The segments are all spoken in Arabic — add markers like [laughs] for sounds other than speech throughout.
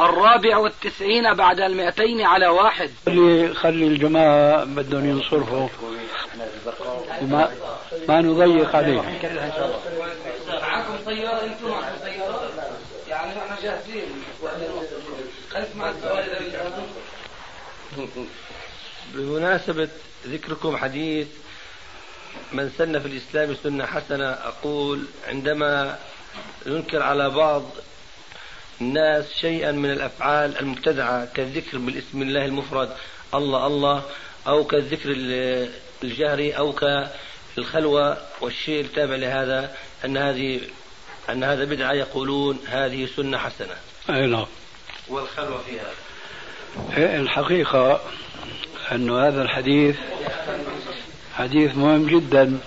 الرابع والتسعين بعد المئتين على واحد. خلي خلي الجماعة بدهم ينصرفوا. ما, ما نضيق عليهم. معكم طيارة أنتم معكم طيارة يعني إحنا جاهزين اسمع السؤال بمناسبة ذكركم حديث من سن في الإسلام سنة حسنة أقول عندما ينكر على بعض الناس شيئا من الأفعال المبتدعة كالذكر بالاسم الله المفرد الله الله أو كالذكر الجهري أو كالخلوة والشيء التابع لهذا أن هذه أن هذا بدعة يقولون هذه سنة حسنة. أي نعم. والخلوة فيها إيه، الحقيقة أن هذا الحديث حديث مهم جدا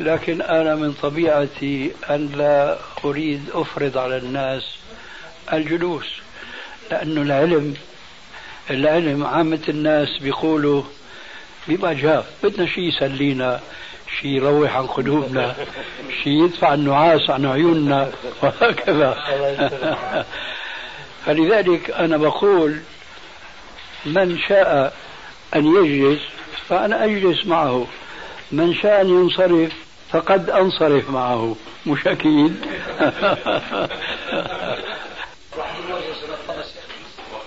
لكن أنا من طبيعتي أن لا أريد أفرض على الناس الجلوس لأنه العلم العلم عامة الناس بيقولوا بيبقى جاف. بدنا شيء يسلينا شيء يروح عن قلوبنا شيء يدفع النعاس عن عيوننا [laughs] وهكذا. [laughs] فلذلك أنا بقول من شاء أن يجلس فأنا أجلس معه. من شاء أن ينصرف فقد أنصرف معه. مش أكيد. [laughs]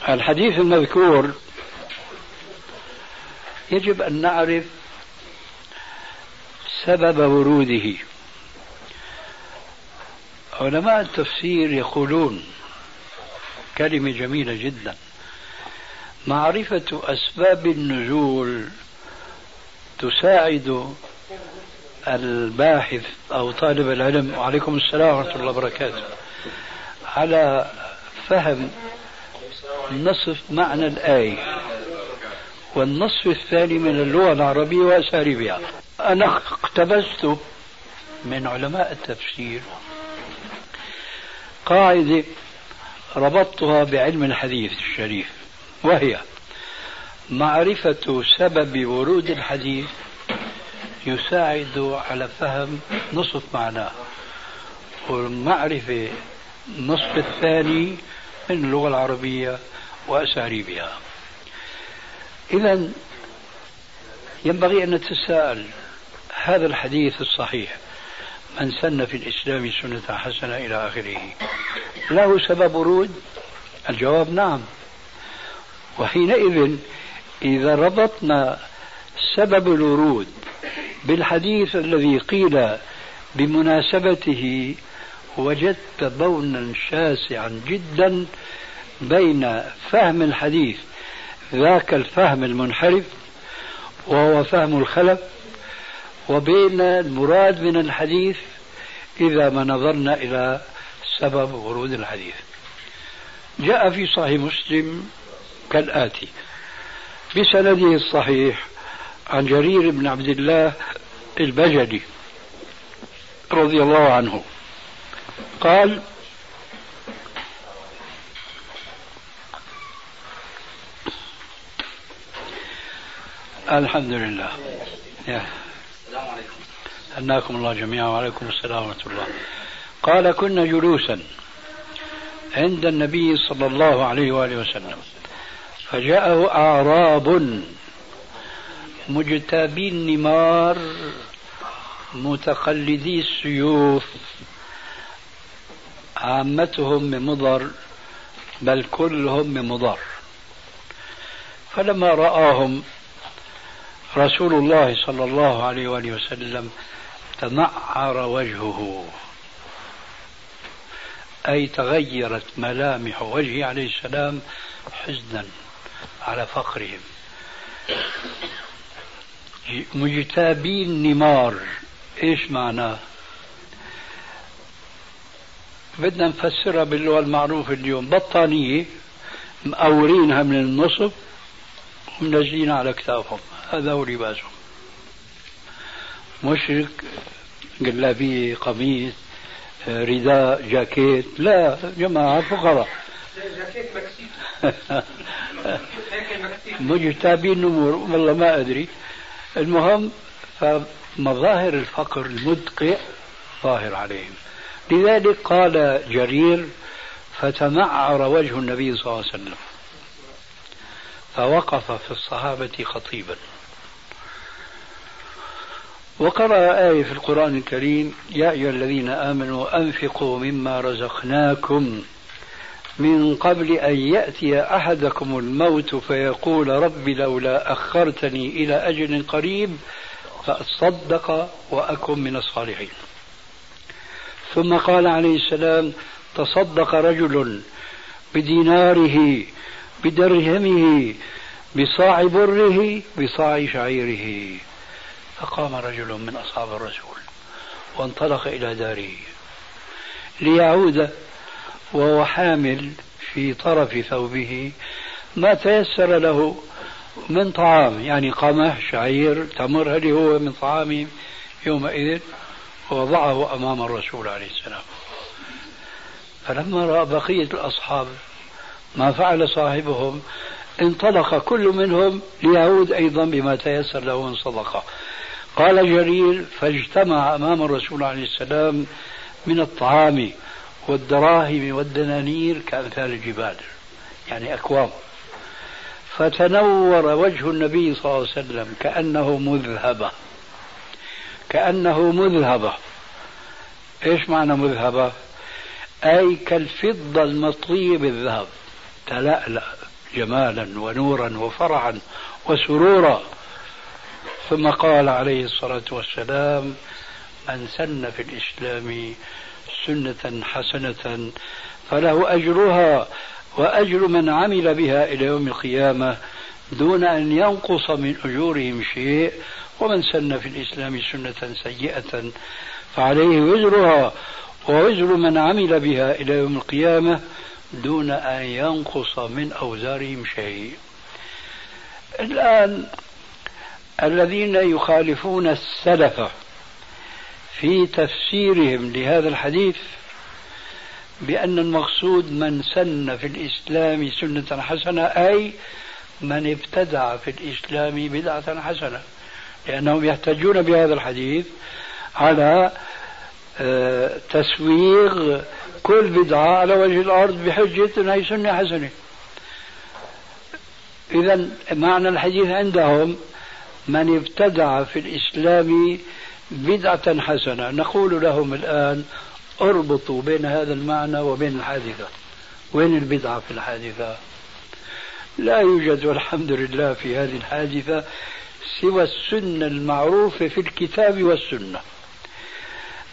الحديث المذكور يجب أن نعرف سبب وروده. علماء التفسير يقولون كلمة جميلة جدا. معرفة أسباب النزول تساعد الباحث أو طالب العلم وعليكم السلام ورحمة الله وبركاته على فهم نصف معنى الآية. والنصف الثاني من اللغة العربية وأساليبها أنا اقتبست من علماء التفسير قاعدة ربطتها بعلم الحديث الشريف وهي معرفة سبب ورود الحديث يساعد على فهم نصف معناه والمعرفة النصف الثاني من اللغة العربية وأساليبها إذا ينبغي أن نتساءل هذا الحديث الصحيح. من سن في الإسلام سنة حسنة إلى آخره. له سبب ورود؟ الجواب نعم. وحينئذ إذا ربطنا سبب الورود بالحديث الذي قيل بمناسبته وجدت بونا شاسعا جدا بين فهم الحديث. ذاك الفهم المنحرف وهو فهم الخلف وبين المراد من الحديث إذا ما نظرنا إلى سبب ورود الحديث. جاء في صحيح مسلم كالآتي. بسنده الصحيح عن جرير بن عبد الله البجلي رضي الله عنه. قال الحمد لله. السلام عليكم هناكم الله جميعا وعليكم السلام ورحمة الله. قال كنا جلوسا عند النبي صلى الله عليه وآله وسلم. فجاءه أعراب مجتابي النمار متقلدي السيوف. عامتهم من مضر بل كلهم من مضر فلما رآهم رسول الله صلى الله عليه وآله وسلم تمعر وجهه. أي تغيرت ملامح وجهه عليه السلام حزنا على فقرهم. مجتابين نمار. إيش معناه بدنا نفسرها باللغة المعروفة اليوم. بطانية مأورينها من النصف ومنزلين على كتافهم. هذا هو لباسهم. مشرك جلابية قميص رداء جاكيت. لا جماعة فقراء. [laughs] مجتابين نمور والله ما أدري. المهم فمظاهر الفقر المدقع ظاهر عليهم. لذلك قال جرير فتمعر وجه النبي صلى الله عليه وسلم فوقف في الصحابة خطيبا. وقرأ آية في القرآن الكريم يا أيها الذين آمنوا أنفقوا مما رزقناكم من قبل أن يأتي أحدكم الموت فيقول رب لولا أخرتني إلى أجل قريب فأصدق وأكن من الصالحين. ثم قال عليه السلام تصدق رجل بديناره بدرهمه بصاع بره بصاع شعيره. فقام رجل من أصحاب الرسول وانطلق إلى داره ليعود وهو حامل في طرف ثوبه. ما تيسر له من طعام يعني قمح شعير تمر هذه هو من طعامه يومئذ؟ ووضعه أمام الرسول عليه السلام. فلما رأى بقية الأصحاب ما فعل صاحبهم انطلق كل منهم ليعود أيضا بما تيسر له من صدقة. قال جرير فاجتمع أمام الرسول عليه السلام من الطعام والدراهم والدنانير كأمثال الجبال يعني أكوام. فتنور وجه النبي صلى الله عليه وسلم كأنه مذهبة. كأنه مذهبة. إيش معنى مذهبة؟ أي كالفضة المطلية بالذهب تلألأ جمالا ونورا وفرحا وسرورا. ثم قال عليه الصلاة والسلام من سن في الإسلام سنة حسنة فله أجرها وأجر من عمل بها إلى يوم القيامة دون أن ينقص من أجورهم شيء ومن سن في الإسلام سنة سيئة فعليه وزرها ووزر من عمل بها إلى يوم القيامة دون أن ينقص من أوزارهم شيء. الآن الذين يخالفون السلف في تفسيرهم لهذا الحديث بأن المقصود من سن في الإسلام سنة حسنة أي من ابتدع في الإسلام بدعة حسنة. لأنهم يحتجون بهذا الحديث على آه، تسويغ كل بدعة على وجه الأرض بحجة أنها سنة حسنة. إذا معنى الحديث عندهم من ابتدع في الإسلام بدعة حسنة. نقول لهم الآن اربطوا بين هذا المعنى وبين الحادثة. وين البدعة في الحادثة؟ لا يوجد والحمد لله في هذه الحادثة سوى السنة المعروفة في الكتاب والسنة.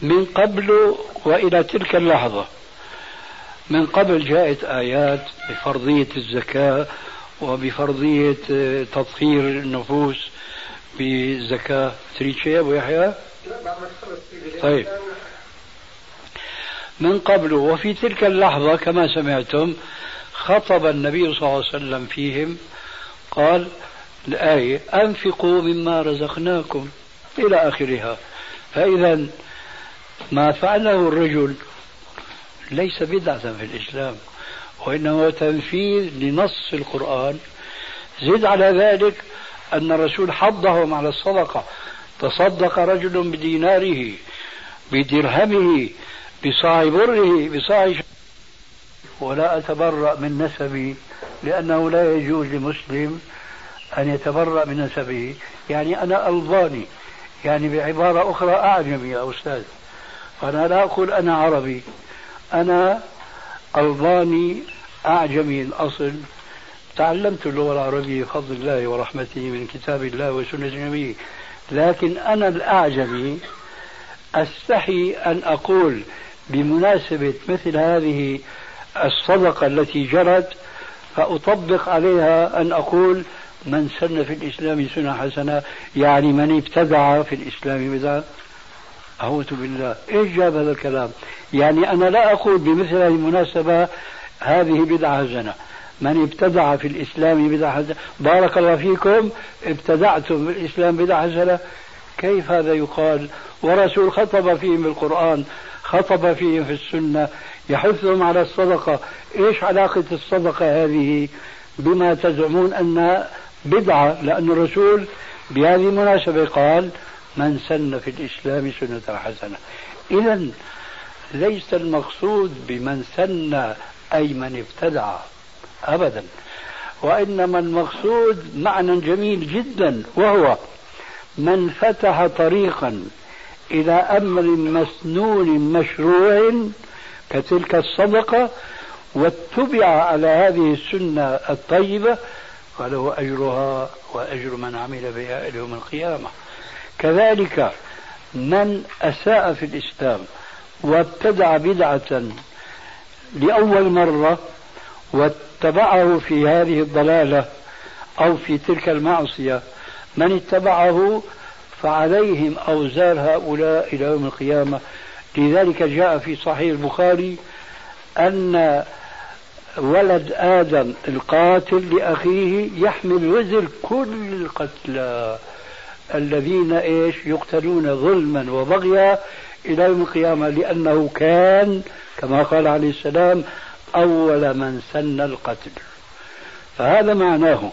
من قبل وإلى تلك اللحظة. من قبل جاءت آيات بفرضية الزكاة وبفرضية تطهير النفوس بالزكاة تريد شيء أبو يحيى؟ طيب. من قبل وفي تلك اللحظة كما سمعتم خطب النبي صلى الله عليه وسلم فيهم. قال الآية أنفقوا مما رزقناكم إلى آخرها. فإذا ما فعله الرجل ليس بدعة في الإسلام وإنما تنفيذ لنص القرآن. زد على ذلك أن الرسول حضهم على الصدقة. تصدق رجل بديناره بدرهمه بصاع بره بصاع ولا أتبرأ من نسبي لأنه لا يجوز لمسلم أن يتبرأ من نسبه. يعني أنا ألباني يعني بعبارة أخرى أعجمي يا أستاذ. أنا لا أقول أنا عربي. أنا ألباني أعجمي الأصل. تعلمت اللغة العربية بفضل الله ورحمته من كتاب الله وسنة النبي لكن أنا الأعجمي أستحي أن أقول بمناسبة مثل هذه الصدقة التي جرت فأطبق عليها أن أقول من سن في الإسلام سنة حسنة يعني من ابتدع في الإسلام. بدعة أعوذ بالله. إيش جاب هذا الكلام؟ يعني أنا لا أقول بمثل هذه المناسبة هذه بدعة حسنة. من ابتدع في الإسلام بدعة حسنة. بارك الله فيكم. ابتدعتم في الإسلام بدعة حسنة؟ كيف هذا يقال؟ ورسول خطب فيهم بالقرآن خطب فيهم في السنة يحثهم على الصدقة. إيش علاقة الصدقة هذه؟ بما تزعمون أنها بدعة لأن الرسول بهذه المناسبة قال من سن في الإسلام سنة حسنة. إذا ليس المقصود بمن سن أي من ابتدع أبدا وإنما المقصود معنى جميل جدا وهو من فتح طريقا إلى أمر مسنون مشروع كتلك الصدقة واتبع على هذه السنة الطيبة فله أجرها وأجر من عمل بها إلى يوم القيامة. كذلك من أساء في الإسلام وابتدع بدعة لأول مرة واتبعه في هذه الضلالة أو في تلك المعصية من اتبعه فعليهم أوزار هؤلاء إلى يوم القيامة. لذلك جاء في صحيح البخاري أن ولد آدم القاتل لأخيه يحمل وزر كل القتلى الذين إيش يقتلون ظلما وبغيا إلى يوم القيامة لأنه كان كما قال عليه السلام أول من سن القتل. فهذا معناه.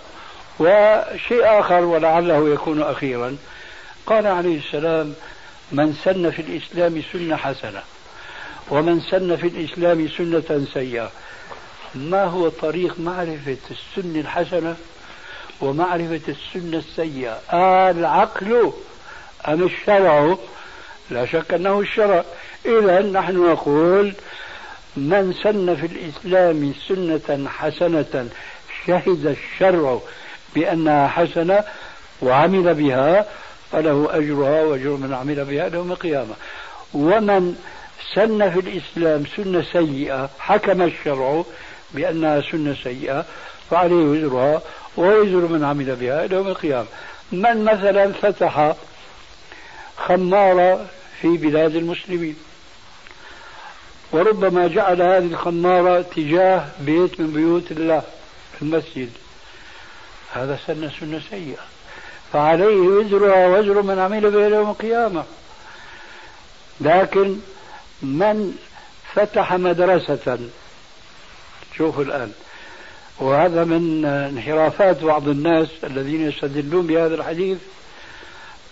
وشيء آخر ولعله يكون أخيرا قال عليه السلام من سن في الإسلام سنة حسنة ومن سن في الإسلام سنة سيئة. ما هو طريق معرفة السنة الحسنة ومعرفة السنة السيئة؟ العقل. أم الشرع لا شك أنه الشرع. إذا نحن نقول من سن في الإسلام سنة حسنة شهد الشرع بأنها حسنة وعمل بها فله أجرها وأجر من عمل بها يوم القيامة. ومن سن في الإسلام سنة سيئة حكم الشرع بأنها سنة سيئة فعليه وزرها ويزر من عمل بها إلى يوم القيامة. من مثلا فتح خمارة في بلاد المسلمين وربما جعل هذه الخمارة تجاه بيت من بيوت الله المسجد. هذا سنة سنة سيئة. فعليه وزرها وزر من عمل بها يوم القيامة. لكن من فتح مدرسة شوفوا الآن. وهذا من انحرافات بعض الناس الذين يستدلون بهذا الحديث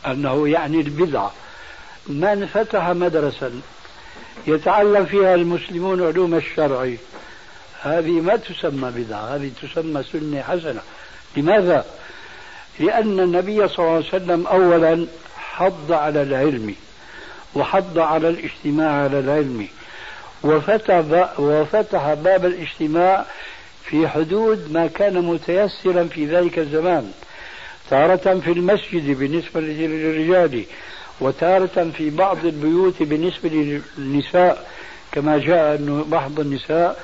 أنه يعني البدعة من فتح مدرسة يتعلم فيها المسلمون علوم الشرع هذه ما تسمى بدعة هذه تسمى سنة حسنة. لماذا؟ لأن النبي صلى الله عليه وسلم أولا حض على العلم وحض على الاجتماع على العلم. وفتح باب الاجتماع في حدود ما كان متيسرا في ذلك الزمان تارة في المسجد بالنسبة للرجال وتارة في بعض البيوت بالنسبة للنساء كما جاء أنه بعض النساء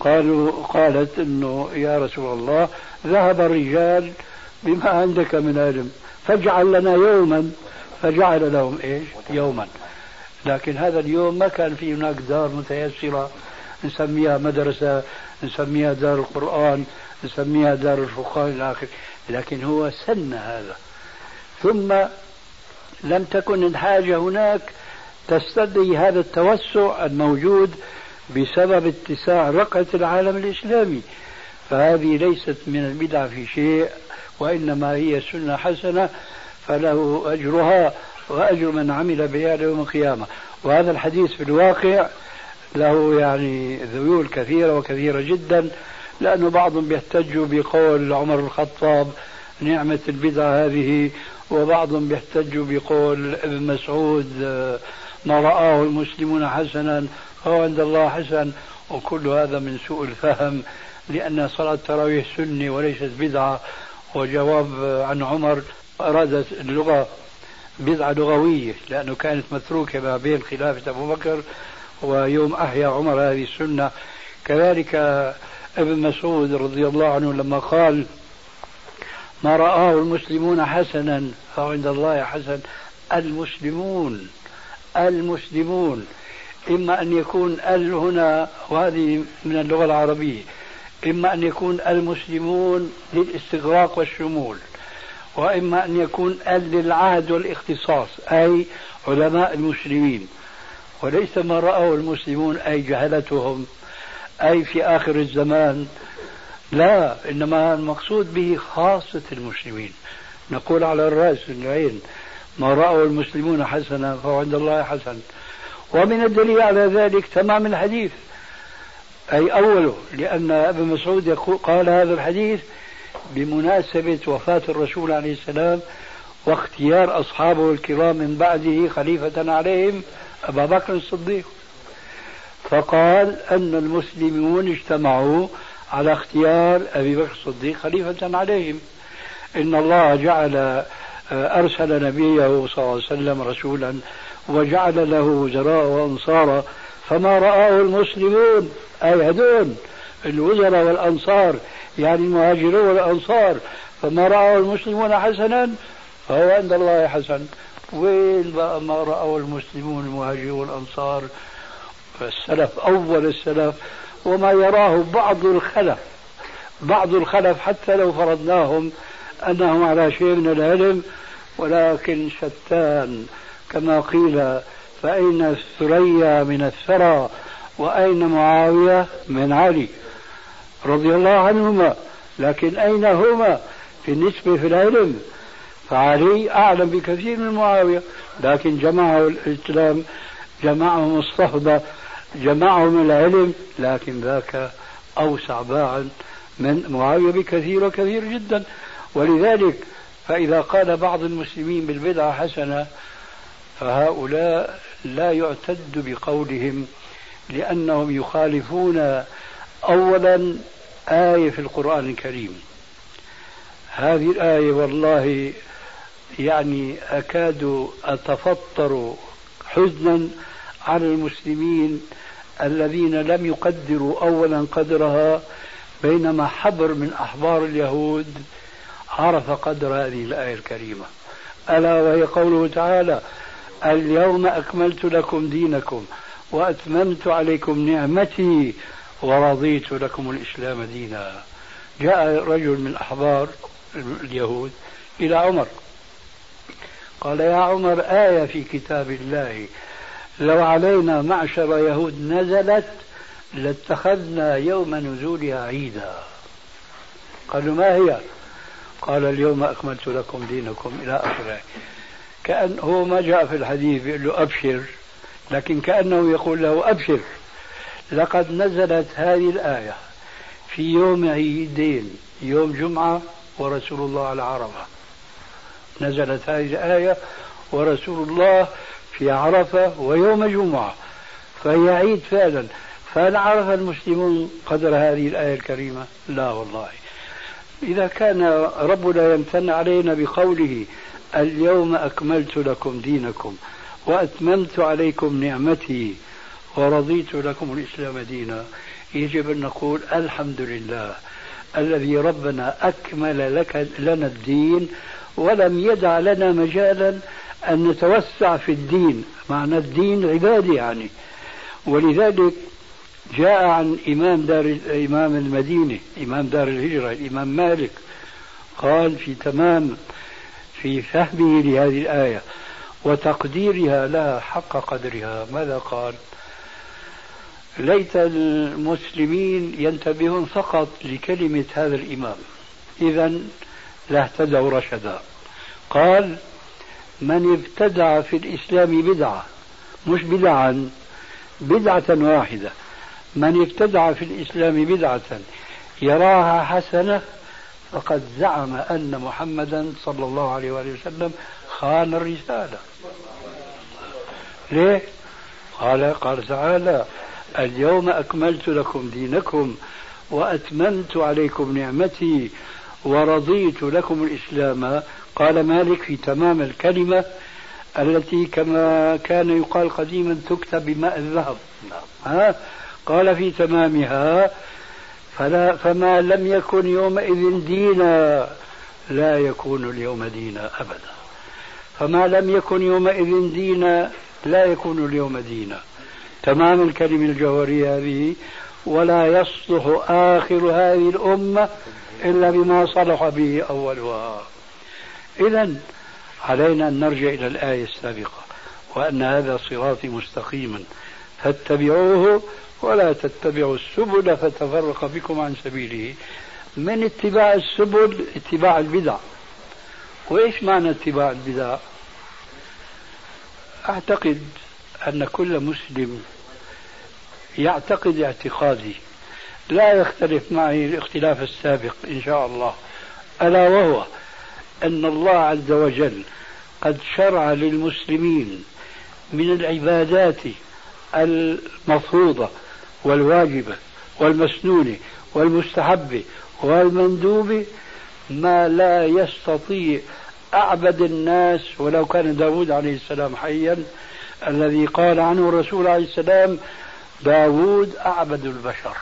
قالوا قالت أنه يا رسول الله ذهب الرجال بما عندك من علم فاجعل لنا يوما فجعل لهم إيش؟ يوما لكن هذا اليوم ما كان في هناك دار متيسرة نسميها مدرسة نسميها دار القرآن نسميها دار الفقهاء إلى آخره. لكن هو سن هذا. ثم لم تكن الحاجة هناك تستدعي هذا التوسع الموجود بسبب اتساع رقعة العالم الإسلامي. فهذه ليست من البدع في شيء وإنما هي سنة حسنة فله أجرها. وأجر من عمل بها يوم القيامة. وهذا الحديث في الواقع له يعني ذيول كثيرة وكثيرة جدا لأنه بعضهم بيحتج بقول عمر الخطاب نعمة البدعة هذه وبعضهم بيحتج بقول ابن مسعود ما رآه المسلمون حسنا هو عند الله حسن. وكل هذا من سوء الفهم لأن صلاة التراويح سنة وليست بدعة. وجواب عن عمر أرادت اللغة بدعة لغوية لأنه كانت متروكة ما بين خلافة أبو بكر ويوم أحيا عمر هذه السنة. كذلك ابن مسعود رضي الله عنه لما قال ما رآه المسلمون حسنا فهو عند الله حسن المسلمون المسلمون إما أن يكون ال هنا وهذه من اللغة العربية إما أن يكون المسلمون للاستغراق والشمول. وإما أن يكون للعهد والاختصاص أي علماء المسلمين. وليس ما رأوا المسلمون أي جهلتهم أي في آخر الزمان. لا إنما المقصود به خاصة المسلمين. نقول على الرأس العين ما رأوا المسلمون حسنا فهو عند الله حسن. ومن الدليل على ذلك تمام الحديث. أي أوله لأن ابن مسعود يقول قال هذا الحديث بمناسبة وفاة الرسول عليه السلام واختيار أصحابه الكرام من بعده خليفة عليهم أبا بكر الصديق. فقال أن المسلمون اجتمعوا على اختيار أبي بكر الصديق خليفة عليهم. إن الله جعل أرسل نبيه صلى الله عليه وسلم رسولا وجعل له وزراء وأنصارا فما رآه المسلمون أي هدون الوزراء والأنصار يعني المهاجرون والأنصار. فما رآه المسلمون حسنا فهو عند الله حسن. وين بقى ما رأوا المسلمون المهاجرون والأنصار؟ السلف أول السلف. وما يراه بعض الخلف. بعض الخلف حتى لو فرضناهم أنهم على شيء من العلم ولكن شتان. كما قيل فأين الثريا من الثرى؟ وأين معاوية من علي؟ رضي الله عنهما لكن أين هما؟ في النسبة في العلم. فعلي أعلم بكثير من معاوية لكن جمعه الإسلام جمعهم الصحبة جمعهم العلم لكن ذاك أوسع باعا من معاوية بكثير وكثير جدا. ولذلك فإذا قال بعض المسلمين بالبدعة حسنة فهؤلاء لا يعتد بقولهم لأنهم يخالفون أولا آية في القرآن الكريم. هذه الآية والله يعني أكاد أتفطر حزنا على المسلمين الذين لم يقدروا أولا قدرها بينما حبر من أحبار اليهود عرف قدر هذه الآية الكريمة. ألا وهي قوله تعالى اليوم أكملت لكم دينكم وأتممت عليكم نعمتي ورضيت لكم الإسلام دينا. جاء رجل من أحبار اليهود إلى عمر. قال يا عمر آية في كتاب الله. لو علينا معشر يهود نزلت لاتخذنا يوم نزولها عيدا. قالوا ما هي؟ قال اليوم أكملت لكم دينكم إلى آخره. كأن هو ما جاء في الحديث يقول له أبشر لكن كأنه يقول له أبشر. لقد نزلت هذه الآية في يوم عيدين يوم جمعة ورسول الله على عرفة. نزلت هذه الآية ورسول الله في عرفة ويوم جمعة فهي عيد فعلا. فهل عرف المسلمون قدر هذه الآية الكريمة؟ لا والله. إذا كان ربنا يمتن علينا بقوله اليوم أكملت لكم دينكم وأتممت عليكم نعمتي ورضيت لكم الإسلام دينا. يجب أن نقول الحمد لله الذي ربنا أكمل لك لنا الدين ولم يدع لنا مجالا أن نتوسع في الدين. معنى الدين عبادة يعني. ولذلك جاء عن إمام دار إمام المدينة إمام دار الهجرة الإمام مالك قال في تمام في فهمه لهذه الآية وتقديرها لها حق قدرها. ماذا قال؟ ليت المسلمين ينتبهون فقط لكلمة هذا الإمام. إذا لاهتدوا رشدا. قال من ابتدع في الإسلام بدعة مش بدعا بدعة واحدة. من ابتدع في الإسلام بدعة يراها حسنة فقد زعم أن محمدا صلى الله عليه وآله وسلم خان الرسالة. ليه؟ قال قال تعالى اليوم أكملت لكم دينكم وأتممت عليكم نعمتي ورضيت لكم الإسلام. قال مالك في تمام الكلمة التي كما كان يقال قديما تكتب بماء الذهب. ها؟ قال في تمامها فلا فما لم يكن يومئذ دينا لا يكون اليوم دينا أبدا. فما لم يكن يومئذ دينا لا يكون اليوم دينا. تمام الكلمة الجوهرية هذه ولا يصلح آخر هذه الأمة إلا بما صلح به أولها. إذا علينا أن نرجع إلى الآية السابقة وأن هذا صراطي مستقيما فاتبعوه ولا تتبعوا السبل فتفرق بكم عن سبيله. من اتباع السبل؟ اتباع البدع. وإيش معنى اتباع البدع؟ أعتقد أن كل مسلم يعتقد اعتقادي. لا يختلف معي الاختلاف السابق إن شاء الله. ألا وهو أن الله عز وجل قد شرع للمسلمين من العبادات المفروضة والواجبة والمسنونة والمستحبة والمندوبة ما لا يستطيع أعبد الناس ولو كان داود عليه السلام حيا الذي قال عنه الرسول عليه السلام داود أعبد البشر.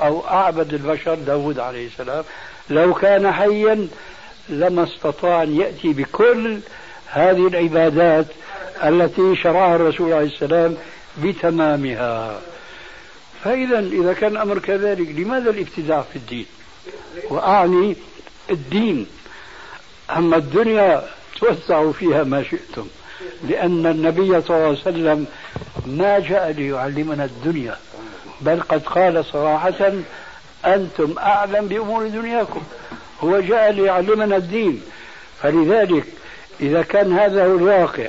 أو أعبد البشر داود عليه السلام. لو كان حيا لما استطاع أن يأتي بكل هذه العبادات التي شرعها الرسول عليه السلام بتمامها. فإذا إذا كان الأمر كذلك لماذا الابتداع في الدين؟ وأعني الدين. أما الدنيا توسعوا فيها ما شئتم. لأن النبي صلى الله عليه وسلم ما جاء ليعلمنا الدنيا بل قد قال صراحة أنتم أعلم بأمور دنياكم هو جاء ليعلمنا الدين. فلذلك إذا كان هذا هو الواقع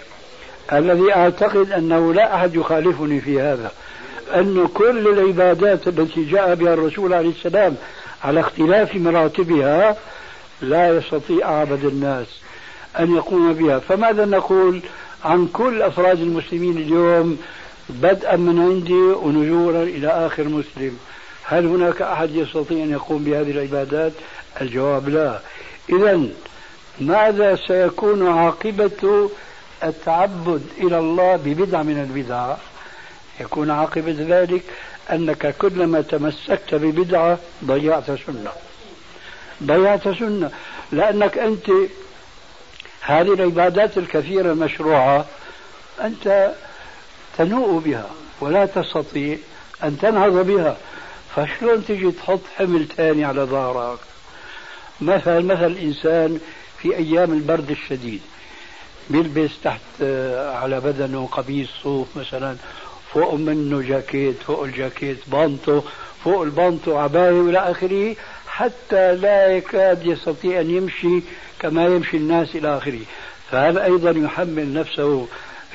الذي أعتقد أنه لا أحد يخالفني في هذا أن كل العبادات التي جاء بها الرسول عليه السلام على اختلاف مراتبها لا يستطيع أعبد الناس. أن يقوم بها. فماذا نقول عن كل أفراد المسلمين اليوم بدءا من عندي ونجورا إلى آخر مسلم؟ هل هناك أحد يستطيع أن يقوم بهذه العبادات؟ الجواب لا. إذا ماذا سيكون عاقبة التعبد إلى الله ببدعة من البدع؟ يكون عاقبة ذلك أنك كلما تمسكت ببدعة ضيعت سنة. ضيعت سنة. لأنك أنت هذه العبادات الكثيرة المشروعة أنت تنوء بها ولا تستطيع أن تنهض بها. فشلون تجي تحط حمل ثاني على ظهرك؟ مثلا مثل الإنسان في أيام البرد الشديد بيلبس تحت آه، على بدنه قميص صوف مثلا فوق منه جاكيت فوق الجاكيت بانتو فوق البانتو عباية إلى آخره. حتى لا يكاد يستطيع أن يمشي كما يمشي الناس إلى آخره. فهذا أيضا يحمل نفسه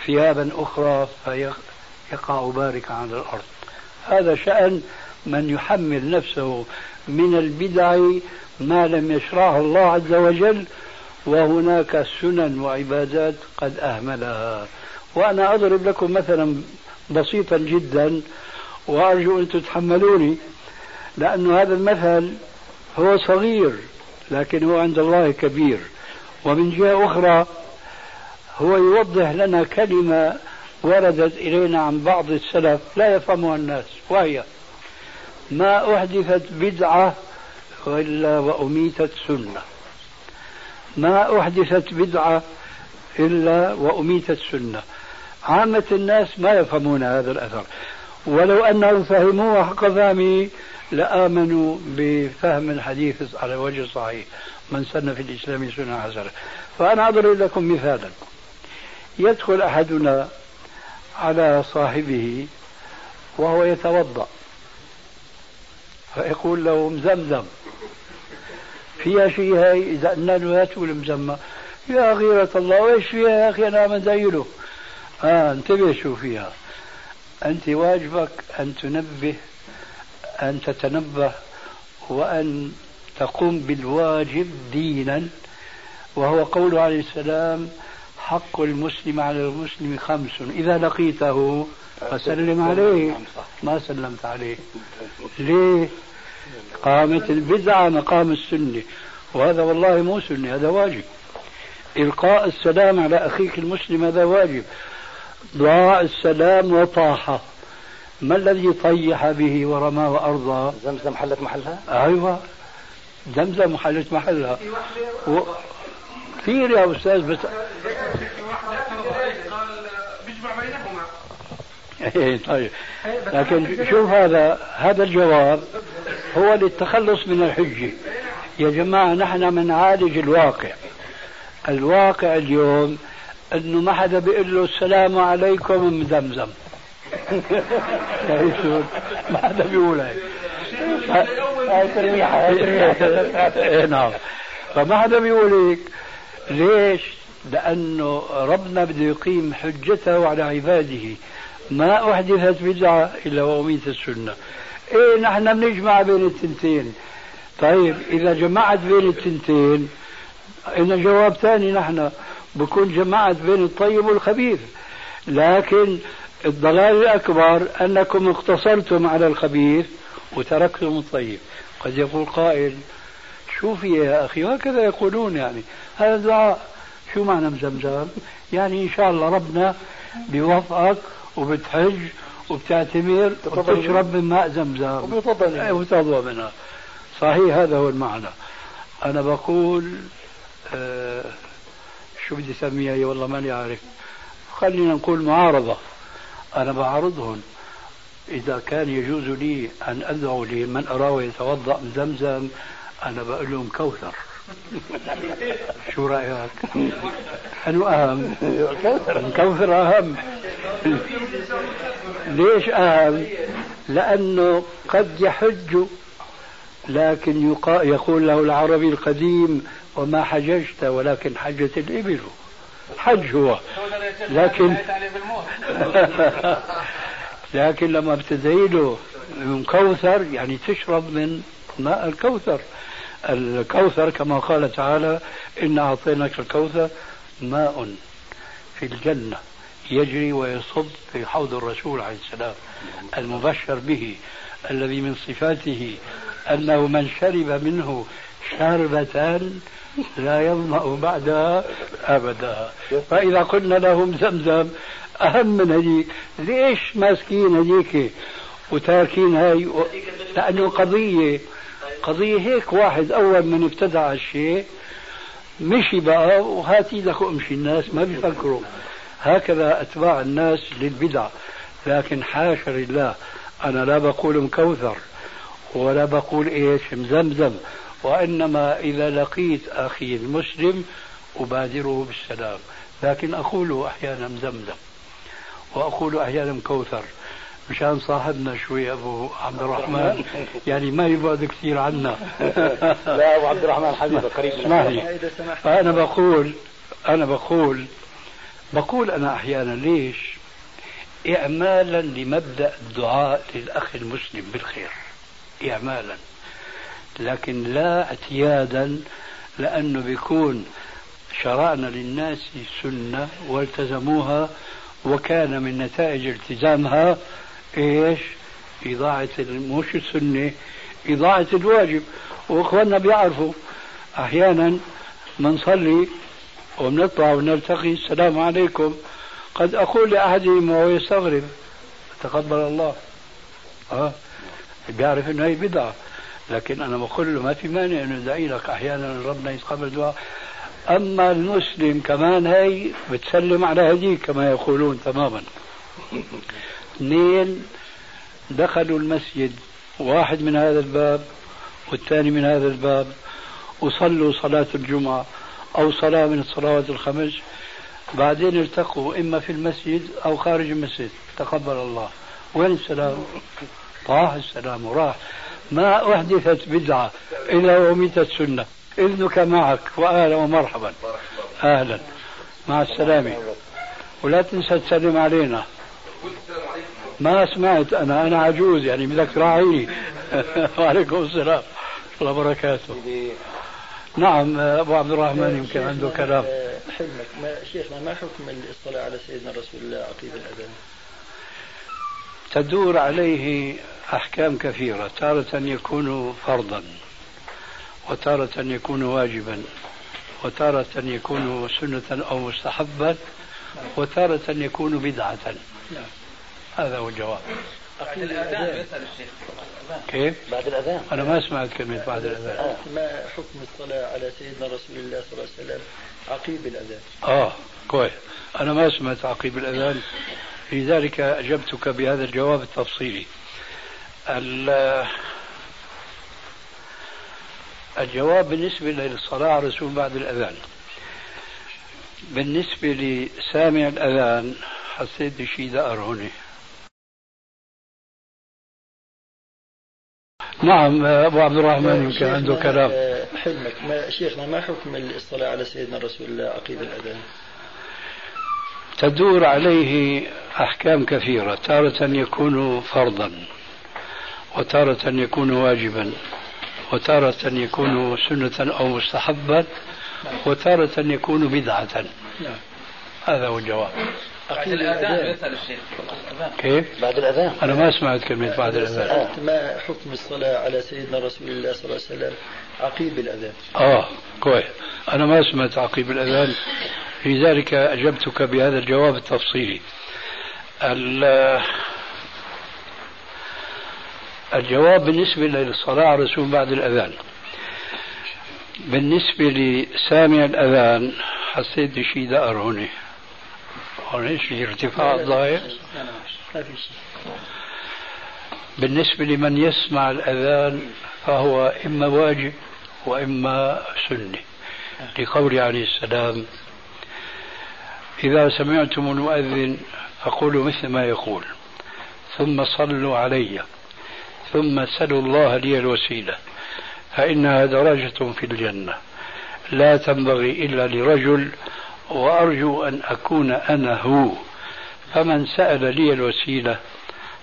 ثيابا أخرى فيقع باركا على الأرض؟ هذا شأن من يحمل نفسه من البدع ما لم يشرعه الله عز وجل وهناك سنن وعبادات قد أهملها. وأنا أضرب لكم مثلا بسيطا جدا وأرجو أن تتحملوني لأن هذا المثل هو صغير لكن هو عند الله كبير. ومن جهة أخرى هو يوضح لنا كلمة وردت إلينا عن بعض السلف لا يفهمها الناس وهي ما أحدثت بدعة إلا وأميتت سنة. ما أحدثت بدعة إلا وأميتت سنة. عامة الناس ما يفهمون هذا الأثر. ولو أنهم فهموه حق فهمه لآمنوا بفهم الحديث على وجه صحيح. من سن في الإسلام سنة حسنة فأنا أضرب لكم مثالا. يدخل أحدنا على صاحبه وهو يتوضأ. فيقول له مزمزم. فيها شيء هاي إذا قلنا له هاتوا المزمة يا غيرة الله وإيش فيها يا أخي؟ أنا مزيله آه انتبه شو فيها. أنت واجبك أن تنبه أن تتنبه وأن تقوم بالواجب دينا وهو قوله عليه السلام حق المسلم على المسلم خمس. إذا لقيته فسلم عليه. ما سلمت عليه. ليه؟ قامت البدعة مقام السنة. وهذا والله مو سنة هذا واجب. إلقاء السلام على أخيك المسلم هذا واجب. ضاع السلام وطاح ما الذي طيح به ورمى وأرضى؟ زمزم حلت محلها؟ أيوة. زمزم حلت محلها. و... كثير يا أستاذ بس إيه، طيب. لكن شوف هذا هذا الجواب هو للتخلص من الحجة. يا جماعة نحن بنعالج الواقع. الواقع اليوم أنه ما حدا بيقول له السلام عليكم من زمزم. ما حدا بيقول هيك نعم فما حدا بيقول هيك ليش؟ لأنه ربنا بده يقيم حجته على عباده ما أحدثت بدعة إلا وأميت السنة إيه نحن بنجمع بين التنتين طيب إذا جمعت بين التنتين إن جواب ثاني نحن بكون جمعت بين الطيب والخبيث لكن الضلال الأكبر أنكم اقتصرتم على الخبيث وتركتم الطيب. قد يقول قائل شوفي يا أخي؟ هكذا يقولون يعني. هذا دعاء شو معنى مزمزم؟ يعني إن شاء الله ربنا بيوفقك وبتحج وبتعتمر وبتشرب من ماء زمزم. وبتضوى منها. صحيح هذا هو المعنى. أنا بقول آه شو بدي أسميها؟ والله ماني عارف. خلينا نقول معارضة. أنا بعارضهم إذا كان يجوز لي أن أدعو لمن أراه يتوضأ من زمزم أنا بقول لهم كوثر [laughs] شو رأيك؟ أنو أهم؟ كوثر أهم ليش أهم؟ لأنه قد يحج لكن يقول له العربي القديم وما حججت ولكن حجت الإبل حج هو. لكن [laughs] لكن لما له من كوثر يعني تشرب من ماء الكوثر. الكوثر كما قال تعالى إن أعطيناك الكوثر ماء في الجنة يجري ويصب في حوض الرسول عليه السلام المبشر به الذي من صفاته أنه من شرب منه شربة لا يظمأ بعدها أبدا. فإذا قلنا لهم زمزم أهم من هذيك ليش ماسكين هذيك؟ وتاركين هاي و... لأنه قضية. قضية هيك واحد أول من ابتدع الشيء مشي بقى وهات إيدك وامشي الناس ما بيفكروا. هكذا أتباع الناس للبدع. لكن حاشا لله أنا لا بقول مكوثر ولا بقول إيش مزمزم. وإنما إذا لقيت أخي المسلم أبادره بالسلام. لكن أقول أحيانا زمزم وأقول أحيانا كوثر. مشان صاحبنا شوي أبو عبد الرحمن. [laughs] يعني ما يبعد كثير عنا. لا أبو عبد الرحمن حبيبي قريب اسمح لي فأنا بقول أنا بقول بقول أنا أحيانا ليش؟ اعمالا لمبدأ الدعاء للأخ المسلم بالخير. اعمالا. لكن لا اعتيادا لأنه بيكون شرعنا للناس سنة والتزموها وكان من نتائج التزامها إيش؟ إضاعة مش السنة إضاعة الواجب. وإخواننا بيعرفوا أحيانا بنصلي وبنطلع ونلتقي السلام عليكم. قد أقول لأحدهم وهو يستغرب تقبل الله. آه بيعرف إنه هي بدعة. لكن أنا بقول له ما في مانع إنه ادعي لك أحيانا ربنا يتقبل دعاء أما المسلم كمان هي بتسلم على هديك كما يقولون تماما. اثنين دخلوا المسجد واحد من هذا الباب والثاني من هذا الباب وصلوا صلاة الجمعة أو صلاة من الصلوات الخمس. بعدين التقوا إما في المسجد أو خارج المسجد تقبل الله. وين السلام؟ طاح السلام وراح. ما أحدثت بدعة إلا وميتت سنة. إذنك معك وأهلا ومرحبا. أهلا. مع السلامة. ولا تنسى تسلم علينا. ما سمعت أنا. أنا عجوز يعني بدك تراعيني. [laughs] وعليكم السلام. الله وبركاته. نعم أبو عبد الرحمن يمكن عنده كلام. حلمك ما شيخنا ما حكم الاصطلاة على سيدنا رسول الله عقيب الأذان؟ تدور عليه أحكام كثيرة. تارة يكون فرضا وتارة يكون واجبا وتارة يكون سنة أو مستحبا وتارة يكون بدعة. هذا هو الجواب. بعد الأذان كيف؟ بعد الأذان. أنا ما سمعت كلمة بعد الأذان. آه، ما حكم الصلاة على سيدنا رسول الله صلى الله عليه وسلم عقيب الأذان؟ آه كويس. أنا ما سمعت عقيب الأذان. لذلك أجبتك بهذا الجواب التفصيلي. الجواب بالنسبة للصلاة على الرسول بعد الأذان. بالنسبة لسامع الأذان حسيت بشيء دقر هنا نعم أبو عبد الرحمن يمكن عنده كلام. حلمك ما شيخنا ما حكم الصلاة على سيدنا رسول الله عقيد الأذان؟ تدور عليه أحكام كثيرة تارة يكون فرضا. وتارة يكون واجبا وتارة يكون سنة أو مستحبا وتارة يكون بدعة. نعم. هذا هو الجواب. بعد الأذان يسأل الشيخ. كيف؟ بعد الأذان. أنا ما سمعت كلمة بعد الأذان. ما حكم الصلاة على سيدنا رسول الله صلى الله عليه وسلم عقيب الأذان؟ آه كويس. أنا ما سمعت عقيب الأذان. لذلك أجبتك بهذا الجواب التفصيلي. الجواب بالنسبة للصلاة على الرسول بعد الأذان. بالنسبة لسامع الأذان حسيت بشيء دقر هون إيش في ارتفاع شيء بالنسبة لمن يسمع الأذان فهو إما واجب وإما سنة. لقول عليه السلام إذا سمعتم المؤذن فقولوا مثل ما يقول ثم صلوا علي. ثم سلوا الله لي الوسيلة فإنها درجة في الجنة. لا تنبغي إلا لرجل وأرجو أن أكون أنا هو. فمن سأل لي الوسيلة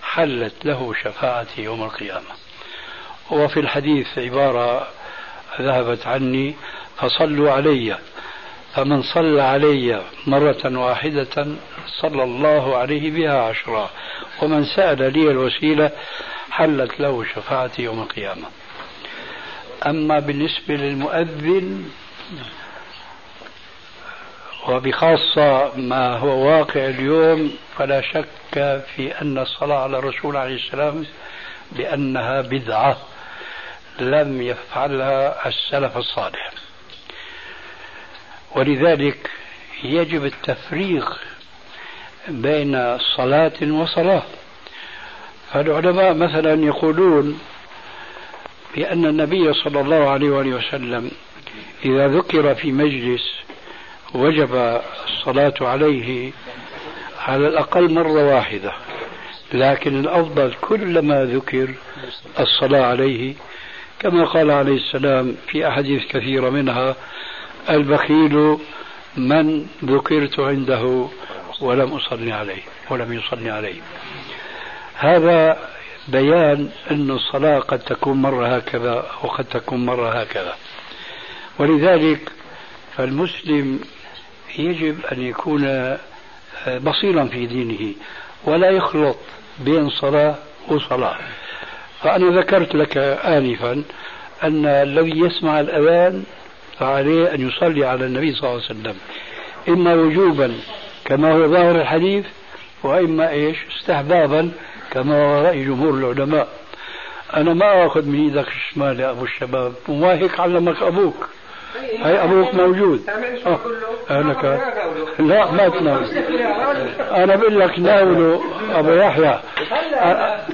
حلت له شفاعتي يوم القيامة. وفي الحديث عبارة ذهبت عني فصلوا علي. فمن صلى علي مرة واحدة صلى الله عليه بها عشرا ومن سأل لي الوسيلة حلت له شفاعتي يوم القيامة. أما بالنسبة للمؤذن وبخاصة ما هو واقع اليوم فلا شك في أن الصلاة على الرسول عليه السلام بأنها بدعة لم يفعلها السلف الصالح. ولذلك يجب التفريق بين صلاة وصلاة. فالعلماء مثلا يقولون بأن النبي صلى الله عليه وآله وسلم إذا ذكر في مجلس وجب الصلاة عليه على الأقل مرة واحدة لكن الأفضل كلما ذكر الصلاة عليه كما قال عليه السلام في أحاديث كثيرة منها البخيل من ذكرت عنده ولم أصلي عليه ولم يصلي عليه. هذا بيان أن الصلاة قد تكون مرة هكذا وقد تكون مرة هكذا. ولذلك فالمسلم يجب أن يكون بصيرا في دينه ولا يخلط بين صلاة وصلاة. فأنا ذكرت لك آنفا أن الذي يسمع الأذان فعليه أن يصلي على النبي صلى الله عليه وسلم. إما وجوبا كما هو ظاهر الحديث وإما إيش؟ استحبابا كما هو رأي جمهور العلماء. أنا ما أخذ من إيدك الشمال يا أبو الشباب وما هيك علمك أبوك. هي أبوك موجود. أه. أنا ك... لا ما تناول أنا بقول لك ناوله أبو يحيى.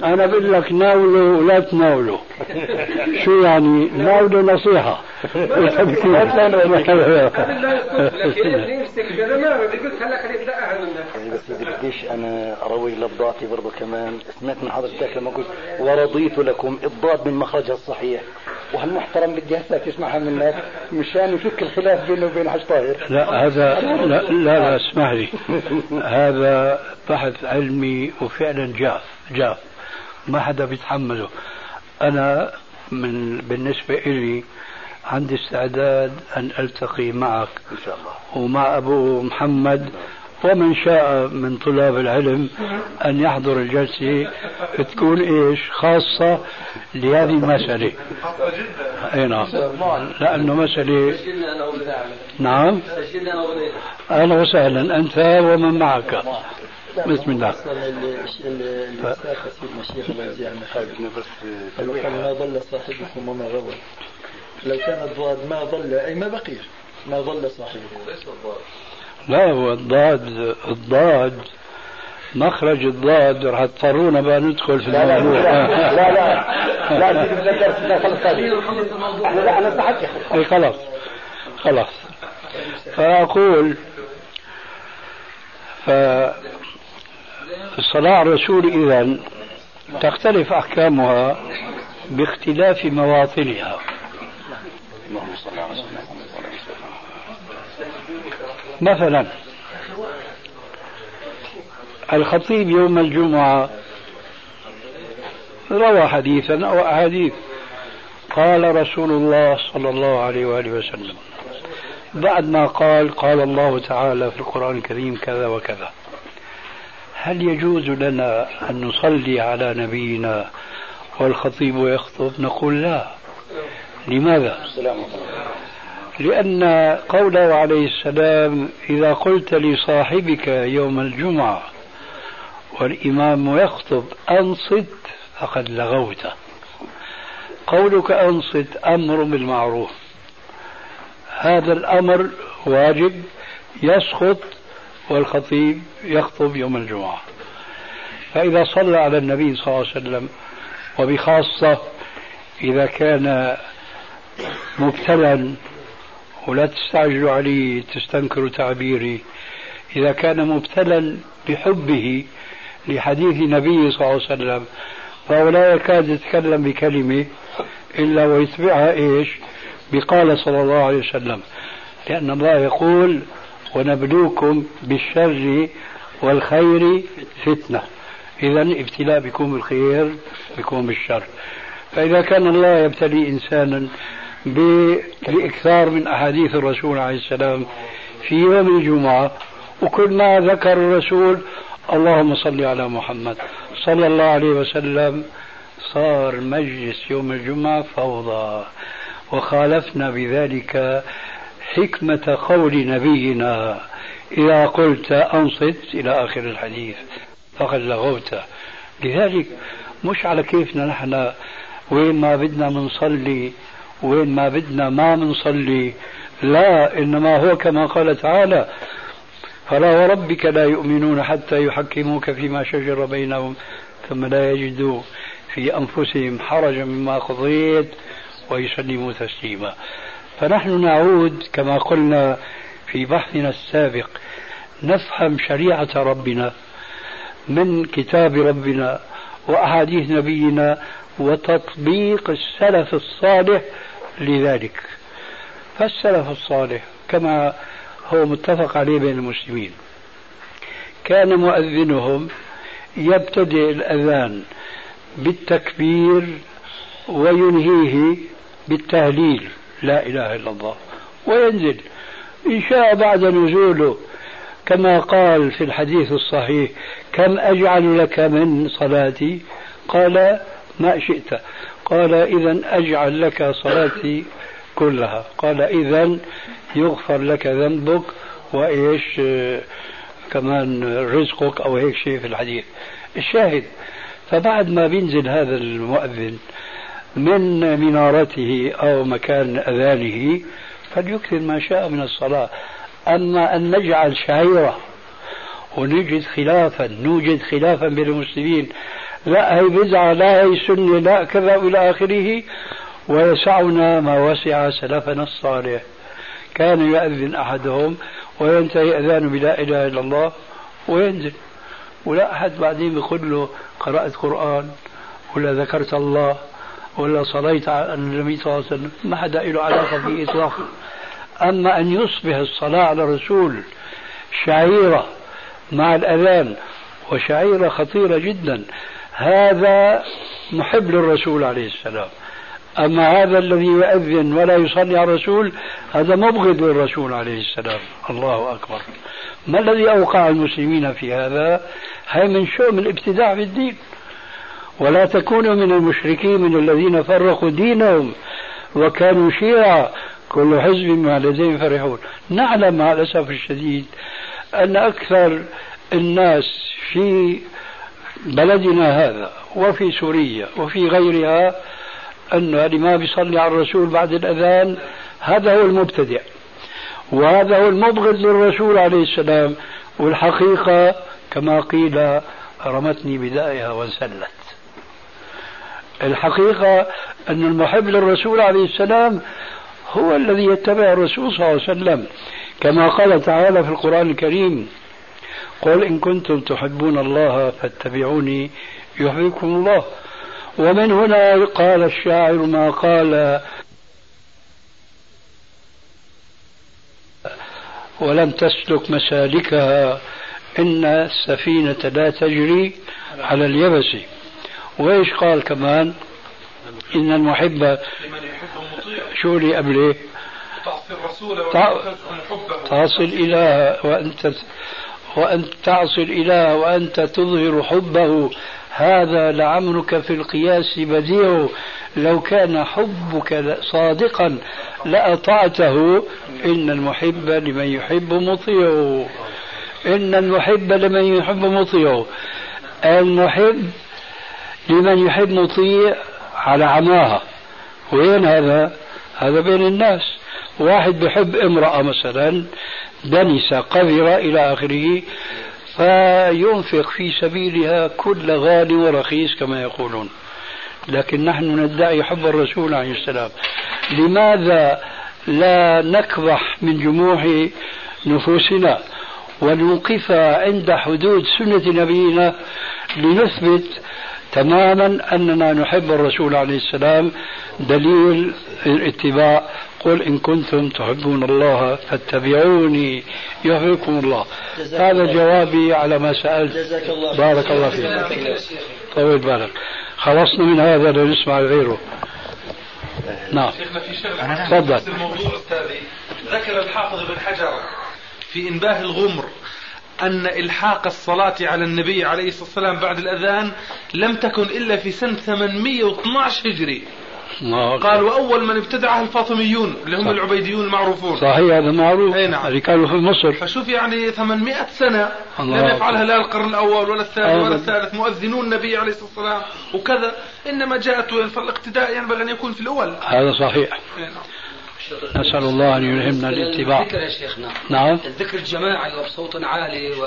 أنا بقول لك ناوله ولا تناوله. شو يعني؟ ناوله نصيحة. بس بديش أنا اروي لفظاتي برضه كمان سمعت من حضرتك لما قلت ورضيت لكم الضاد من مخرجها الصحيح وهالمحترم بدي هسه تسمعها من الناس مشان يفك الخلاف بينه وبين حج طاهر. لا هذا لا لا, لا اسمح لي. [laughs] هذا بحث علمي وفعلا جاف جاف. ما حدا بيتحمله. أنا من بالنسبة لي عندي استعداد أن ألتقي معك. إن شاء الله. ومع أبو محمد ومن شاء من طلاب العلم أن يحضر الجلسة تكون إيش؟ خاصة لهذه المسألة. أي نعم. لأنه مسألة نعم. أهلا وسهلا. أنت ومن معك. بسم الله. ما ضل صاحبكم وما غوى لو كان الضاد ما ضل أي ما بقي. ما ضل صاحبه. لا هو الضاد الضاد مخرج الضاد راح تضطرونا بقى ندخل في لا لا الموضوع لا لا لا لا لا خلص لا أنا صحتي اي خلاص خلاص فأقول فالصلاة على الرسول إذا تختلف أحكامها باختلاف مواطنها مثلا الخطيب يوم الجمعة روى حديثا أو أحاديث. قال رسول الله صلى الله عليه وآله وسلم بعد ما قال قال الله تعالى في القرآن الكريم كذا وكذا. هل يجوز لنا أن نصلي على نبينا والخطيب يخطب؟ نقول لا. لماذا؟ لأن قوله عليه السلام إذا قلت لصاحبك يوم الجمعة والإمام يخطب أنصت فقد لغوت. قولك أنصت أمر بالمعروف. هذا الأمر واجب يسقط والخطيب يخطب يوم الجمعة. فإذا صلى على النبي صلى الله عليه وسلم وبخاصة إذا كان مبتلا ولا تستعجلوا عليه تستنكروا تعبيري إذا كان مبتلا بحبه لحديث النبي صلى الله عليه وسلم فهو لا يكاد يتكلم بكلمة إلا ويتبعها إيش؟ بقال صلى الله عليه وسلم. لأن الله يقول ونبلوكم بالشر والخير فتنة. إذا ابتلاء بكم بالخير بكم بالشر فإذا كان الله يبتلي إنسانا بالإكثار من أحاديث الرسول عليه السلام في يوم الجمعة. وكل ما ذكر الرسول اللهم صل على محمد صلى الله عليه وسلم. صار مجلس يوم الجمعة فوضى. وخالفنا بذلك حكمة قول نبينا. إذا قلت أنصت إلى آخر الحديث فقد لغوت. لذلك مش على كيفنا نحن. وين ما بدنا منصلي وين ما بدنا ما منصلي. لا إنما هو كما قال تعالى فلا وربك لا يؤمنون حتى يحكموك فيما شجر بينهم ثم لا يجدوا في أنفسهم حرجا مما قضيت ويسلموا تسليما. فنحن نعود كما قلنا في بحثنا السابق نفهم شريعة ربنا من كتاب ربنا وأحاديث نبينا وتطبيق السلف الصالح لذلك. فالسلف الصالح كما هو متفق عليه بين المسلمين كان مؤذنهم يبتدئ الأذان بالتكبير وينهيه بالتهليل لا إله إلا الله وينزل. إن شاء بعد نزوله كما قال في الحديث الصحيح كم أجعل لك من صلاتي؟ قال ما شئت. قال إذا أجعل لك صلاتي كلها. قال إذا يغفر لك ذنبك وإيش كمان رزقك أو هيك شيء في الحديث. الشاهد فبعد ما بينزل هذا المؤذن من منارته أو مكان أذانه فليكثر ما شاء من الصلاة. أما أن نجعل شعيرة ونجد خلافا نوجد خلافا بين المسلمين لا هي بدعة لا هي سنة لا كذا إلى آخره. ويسعنا ما وسع سلفنا الصالح. كان يؤذن أحدهم وينتهي أذانه بلا إله إلا الله وينزل. ولا أحد بعدين بيقول له قرأت قرآن ولا ذكرت الله ولا صليت على النبي صلى الله عليه وسلم. ما حدا له علاقة به إطلاقا أما أن يصبح الصلاة على الرسول شعيرة مع الأذان وشعيرة خطيرة جدا هذا محب للرسول عليه السلام. أما هذا الذي يؤذن ولا يصلي على الرسول هذا مبغض للرسول عليه السلام. الله أكبر. ما الذي أوقع المسلمين في هذا؟ هي من شؤم الابتداع في الدين. ولا تكونوا من المشركين من الذين فرقوا دينهم وكانوا شيعا كل حزب ما لديهم فرحون. نعلم مع الأسف الشديد أن أكثر الناس في بلدنا هذا وفي سوريا وفي غيرها أن اللي ما بيصلي على الرسول بعد الأذان هذا هو المبتدع. وهذا هو المبغض للرسول عليه السلام. والحقيقة كما قيل رمتني بدائها وانسلت. الحقيقة أن المحب للرسول عليه السلام هو الذي يتبع الرسول صلى الله عليه وسلم. كما قال تعالى في القرآن الكريم قل إن كنتم تحبون الله فاتبعوني يحببكم الله. ومن هنا قال الشاعر ما قال ولم تسلك مسالكها إن السفينة لا تجري على اليبس. وإيش قال كمان؟ إن المحب شو اللي قبله تعصي الرسول تعصي الإله وأنت وأن تعصي الإله وأنت تظهر حبه هذا لعمرك في القياس بديع. لو كان حبك صادقا لأطعته إن المحب لمن يحب مطيع. إن المحب لمن يحب مطيع. المحب لمن يحب مطيع على عماها. وين هذا؟ هذا بين الناس. واحد بحب امرأة مثلا دنسة قذرة إلى آخره فينفق في سبيلها كل غالي ورخيص كما يقولون. لكن نحن ندعي حب الرسول عليه السلام. لماذا لا نكبح من جموع نفوسنا ونوقف عند حدود سنة نبينا لنثبت تماما أننا نحب الرسول عليه السلام دليل الاتباع. قل إن كنتم تحبون الله فاتبعوني يحببكم الله. هذا جوابي على ما سألت. جزاك الله بارك الله فيك. طول بالك خلصنا من هذا لنسمع غيره. نعم. شيخنا في شغله تفضل. الموضوع استاذي ذكر الحافظ بن حجر في إنباه الغمر أن إلحاق الصلاة على النبي عليه الصلاة والسلام بعد الأذان لم تكن إلا في سنة 812 هجري. قال واول من ابتدعها الفاطميون اللي هم صح. العبيديون المعروفون. صحيح هذا معروف. أي نعم. كانوا في مصر. فشوف يعني 800 سنة لم يفعلها لا القرن الأول ولا الثاني ولا الثالث. مؤذنون النبي عليه الصلاة والسلام وكذا. إنما جاءت فالاقتداء ينبغي أن يكون في الأول. هذا صحيح. نعم. نسأل الله أن يلهمنا الاتباع. الذكر يا شيخنا. نعم. الذكر الجماعي وبصوت عالي و...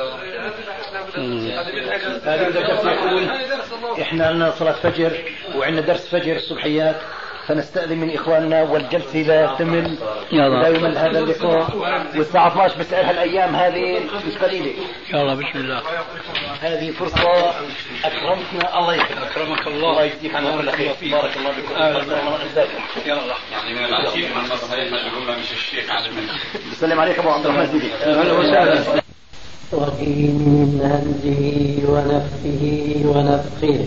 إحنا عندنا صلاة فجر وعندنا درس فجر الصبحيات فنستأذن من إخواننا والجلسة لا تمل. لا يمل هذا اللقاء. والساعة 12 بس هالأيام هذه مش قليلة. يلا بسم الله. هذه فرصة أكرمتنا الله يكرمك. أكرمك الله. الله يجزيك عن كل خير. بارك الله فيكم يلا يعني من العجيب من مش الشيخ عالم بسلم عليك أبو عبد الرحمن زيدي أهلا وسهلا. من همزه ونفخه ونفخه.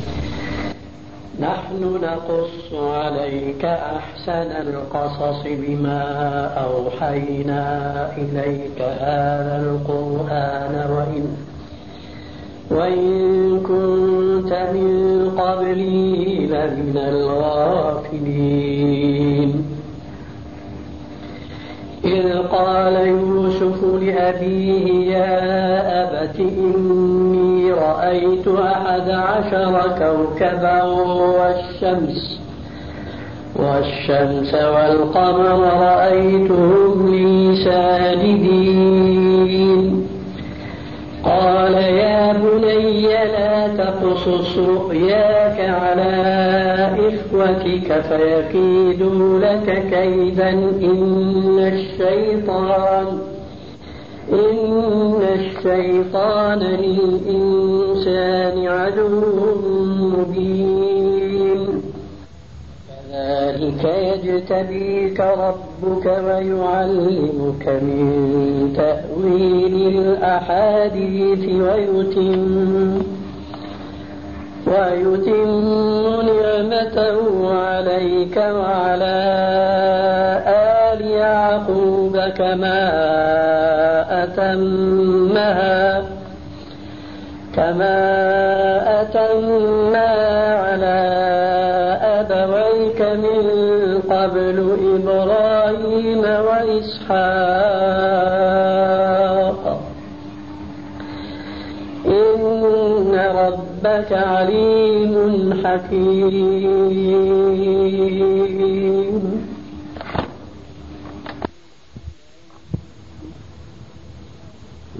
نحن نقص عليك أحسن القصص بما أوحينا إليك هذا القرآن وإن وإن كنت من قبله لمن الغافلين. إذ قال يوسف لأبيه يا أبت إني رأيت أحد عشر كوكبا والشمس والشمس والقمر رأيتهم لي ساجدين. قال يا بني لا تقصص رؤياك على إخوتك فيكيدوا لك كيدا إن الشيطان إن الشيطان للإنسان عدو مبين. كذلك يجتبيك ربك ويعلمك من تأويل الأحاديث ويتم ويتم نعمته عليك وعلى آل يعقوب كما أتمها. كما أتمها على أبويك قبل إبراهيم وإسحاق إن ربك عليم حكيم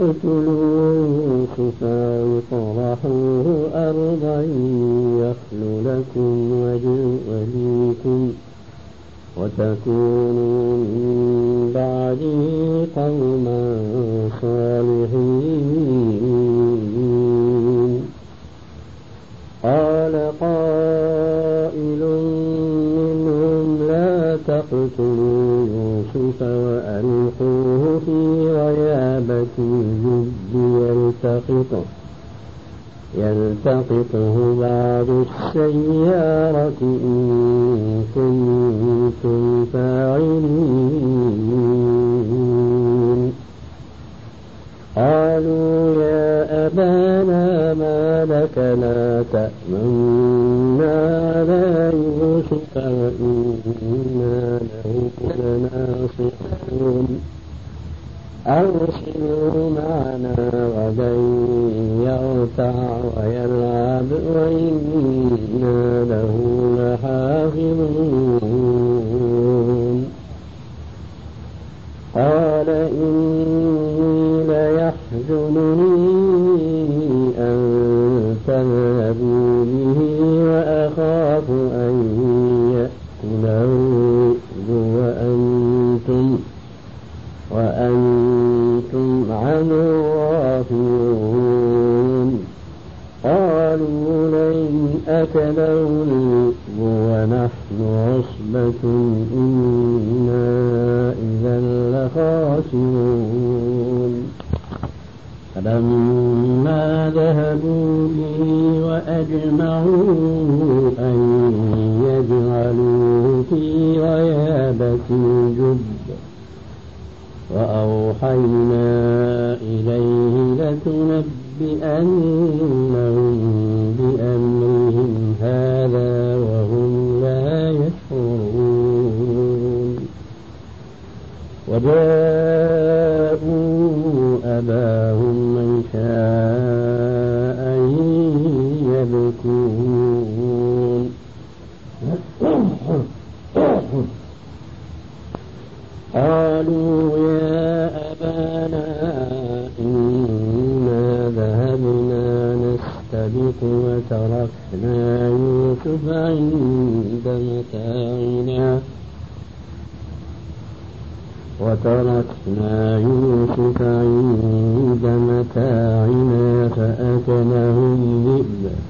اقتلوا يوسف واطرحوه أرضا يخل لكم وجه وتكونوا من بعده قوما صالحين قال قائل منهم لا تقتلوا يوسف وألقوه غيابة الجب يلتقطه يلتقطه بعض السيارة إن كنتم فاعلين. قالوا يا أبانا ما لك لا تأمنا على يوسف وإنا له لناصحون. أرسلوا معنا غدا يرتع ويلعب وإنا له لحافظون. قال إني ليحزنني أن تذهبوا به وأخاف أن يأكله وأنتم وأنتم غافلون قالوا لئن أكله الذئب ونحن عصبة إنا إذا لخاسرون. فلما ذهبوا به وأجمعوا أن يجعلوه في غيابة الجب وأوحينا إليه لتنبئنهم بأمرهم هذا وهم لا يشعرون. وجاءوا أباهم عشاء يبكون. قالوا أبانا إنا ذهبنا نستبق وتركنا يوسف عند متاعنا وتركنا يوسف عند متاعنا فأكله الذئب.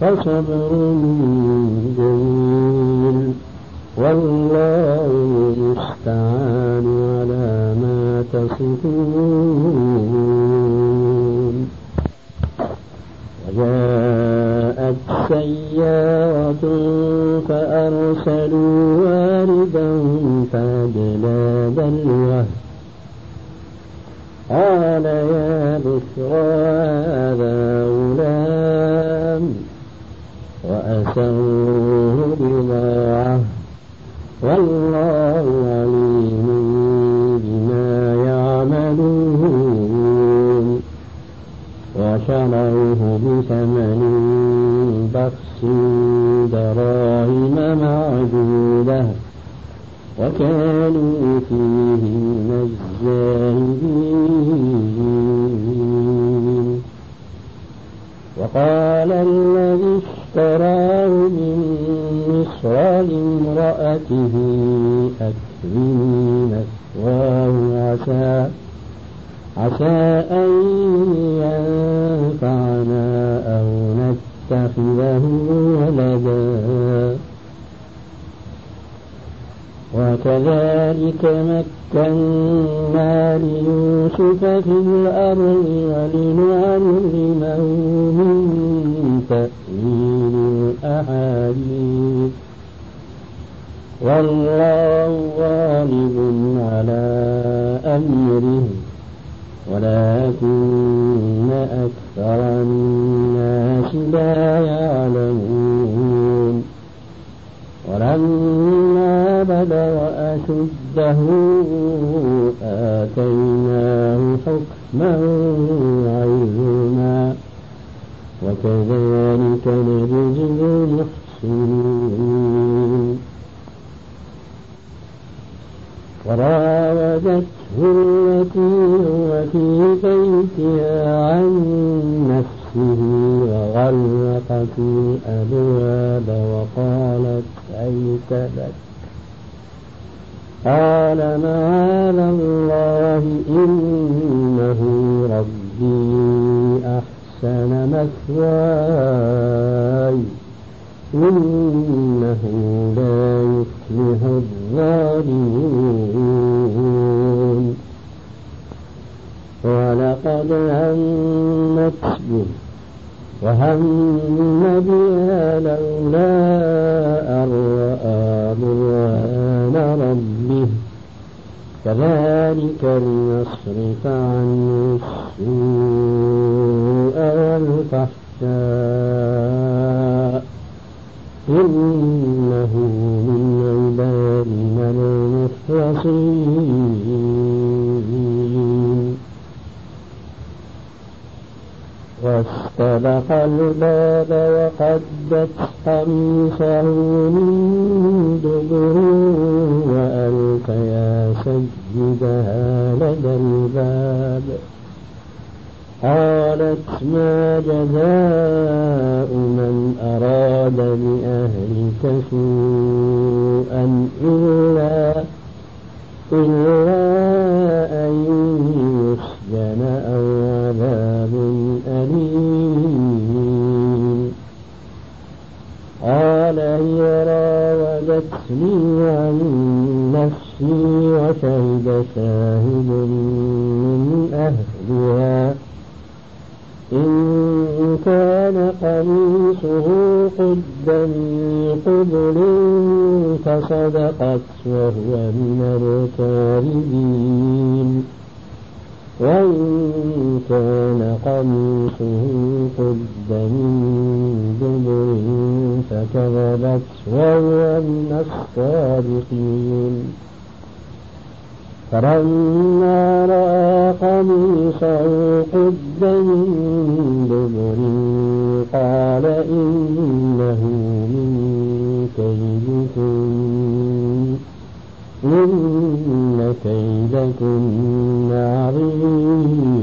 فصبر جميل والله المستعان على ما تصفون. وراودته التي هو في بيتها عن نفسه وغلقت الأبواب وقالت هيت لك قال معاذ الله إنه ربي أحسن مثواي إنه لا يفلح الظالمون. ولقد همت به وهم بها لولا أن رأى برهان ربه. كذلك لنصرف عنه السوء والفحشاء. إنه من المخلصين واستبق الباب وقدت قميصه من دبر وألق يا سيدها لدى الباب. قالت ما جزاء من أراد بأهلك سوءا إلا إلا أن يسجن أو عذاب أليم. قال هي راودتني عن نفسي وشهد شاهد من أهلها. إن كان قميصه قد من قبل فصدقت وهو من الكاذبين. وإن كان قميصه قد من دبر فكذبت وهو من الصادقين. فلما رأى قميصه قد من دبر قال إنه من كيدكن إن كيدكن عظيم.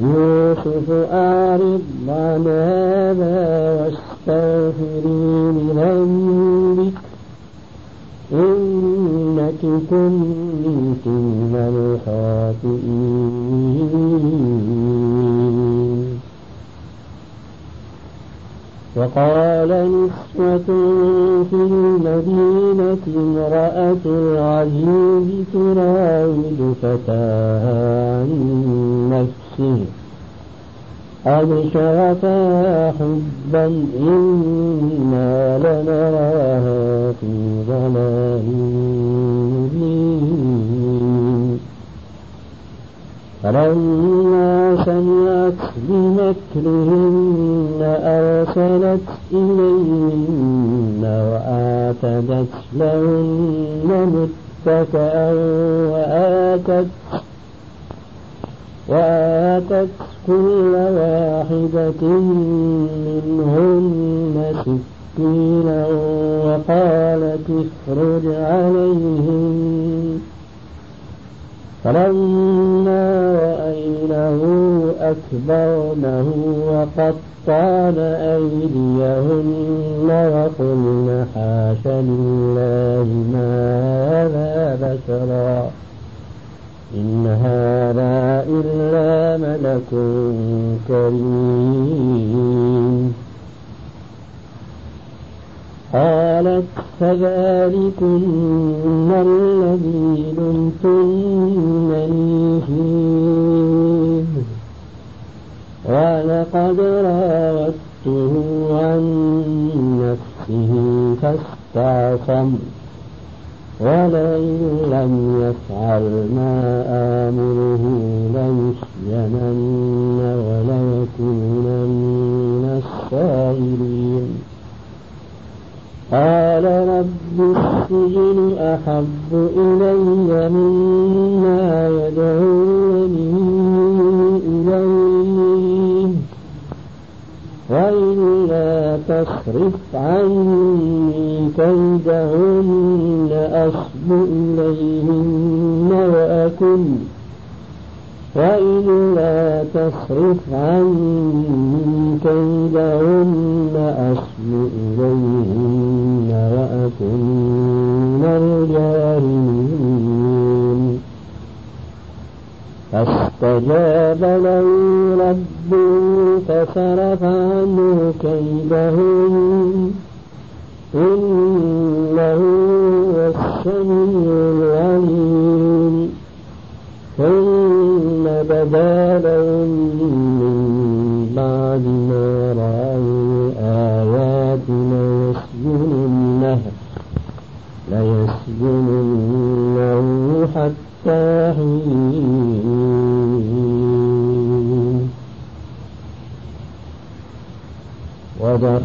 يوسف أعرض عن هذا واستغفري لذنبك كنت من الخاطئين وقال نسوة في المدينة امرأة العزيز تراود فتاها عن نفسه. شغفها حبا إنا لنراها في ضلال مبين. فلما سمعت بمكرهن أرسلت إليهن وآتدت لهن متكئا وآتت وآتت كل واحدة منهن سكينا وقالت اخرج عليهم. فلما رأينه أكبرنه وقطعن أيديهن وقلن حاش لله ما هذا بشرا. إن هذا إلا ملك كريم. قالت فذلكن الذي لمتنني فيه ولقد راودته عن نفسه فاستعصم. ولئن لم يفعل ما آمره ليسجنن وليكونن من الصاغرين قال رب السجن أحب إلي مما يدعونني إليه. وإلا تصرف عني كيدهن أصب إليهن وأكن وإلا تصرف عني كيدهن أصب إليهن وأكن من الجاهلين فاستجاب له ربه فصرف عنه كيدهم. إنه هو السميع العليم. ثم بدا لهم من بعد ما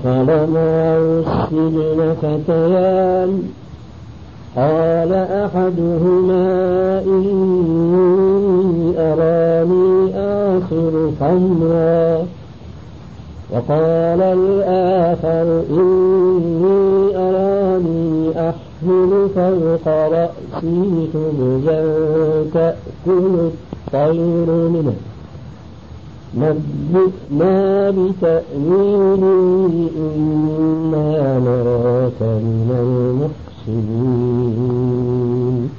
ودخل معه السجن فتيان قال أحدهما إني أراني آخر خمرا وقال الآخر إني أراني أحمل فوق رأسي خبزا تأكل الطير منه. نبئنا بتأويله إنا نراك من المحسنين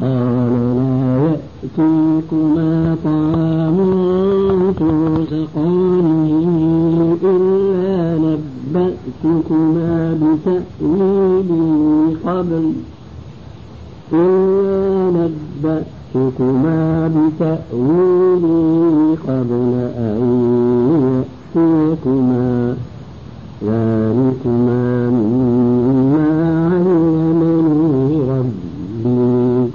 قال لا يأتيكما طعام ترزقانه إلا نبأتكما بتأويله قبل إلا نبأتكما بتأويله قبل أن يأتيكما. ذلكما مما علمني ربي.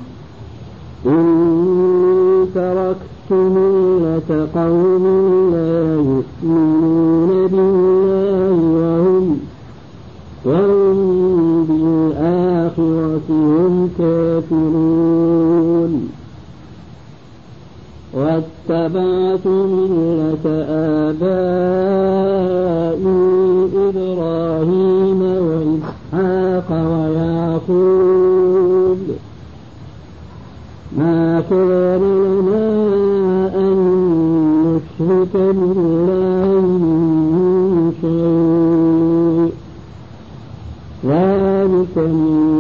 إني تركت ملة قوم لا يؤمنون بالله وهم وهم بالآخرة هم كافرون. واتبعت ملة آبائي إبراهيم وإسحاق ويعقوب. ما كان لنا أن نشرك بالله من شيء. ذلك من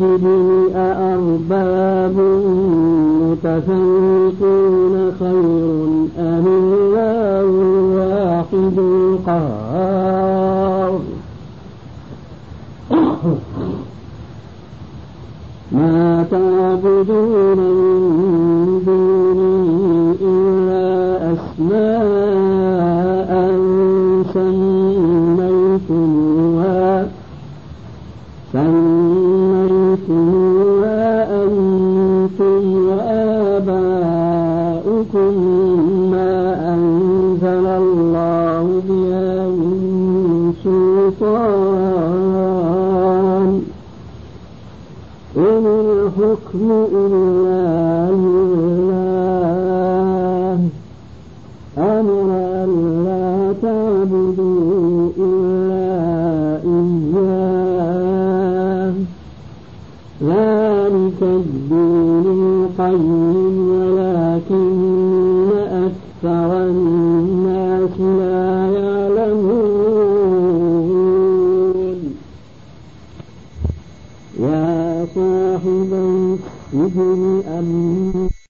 السجن أأرباب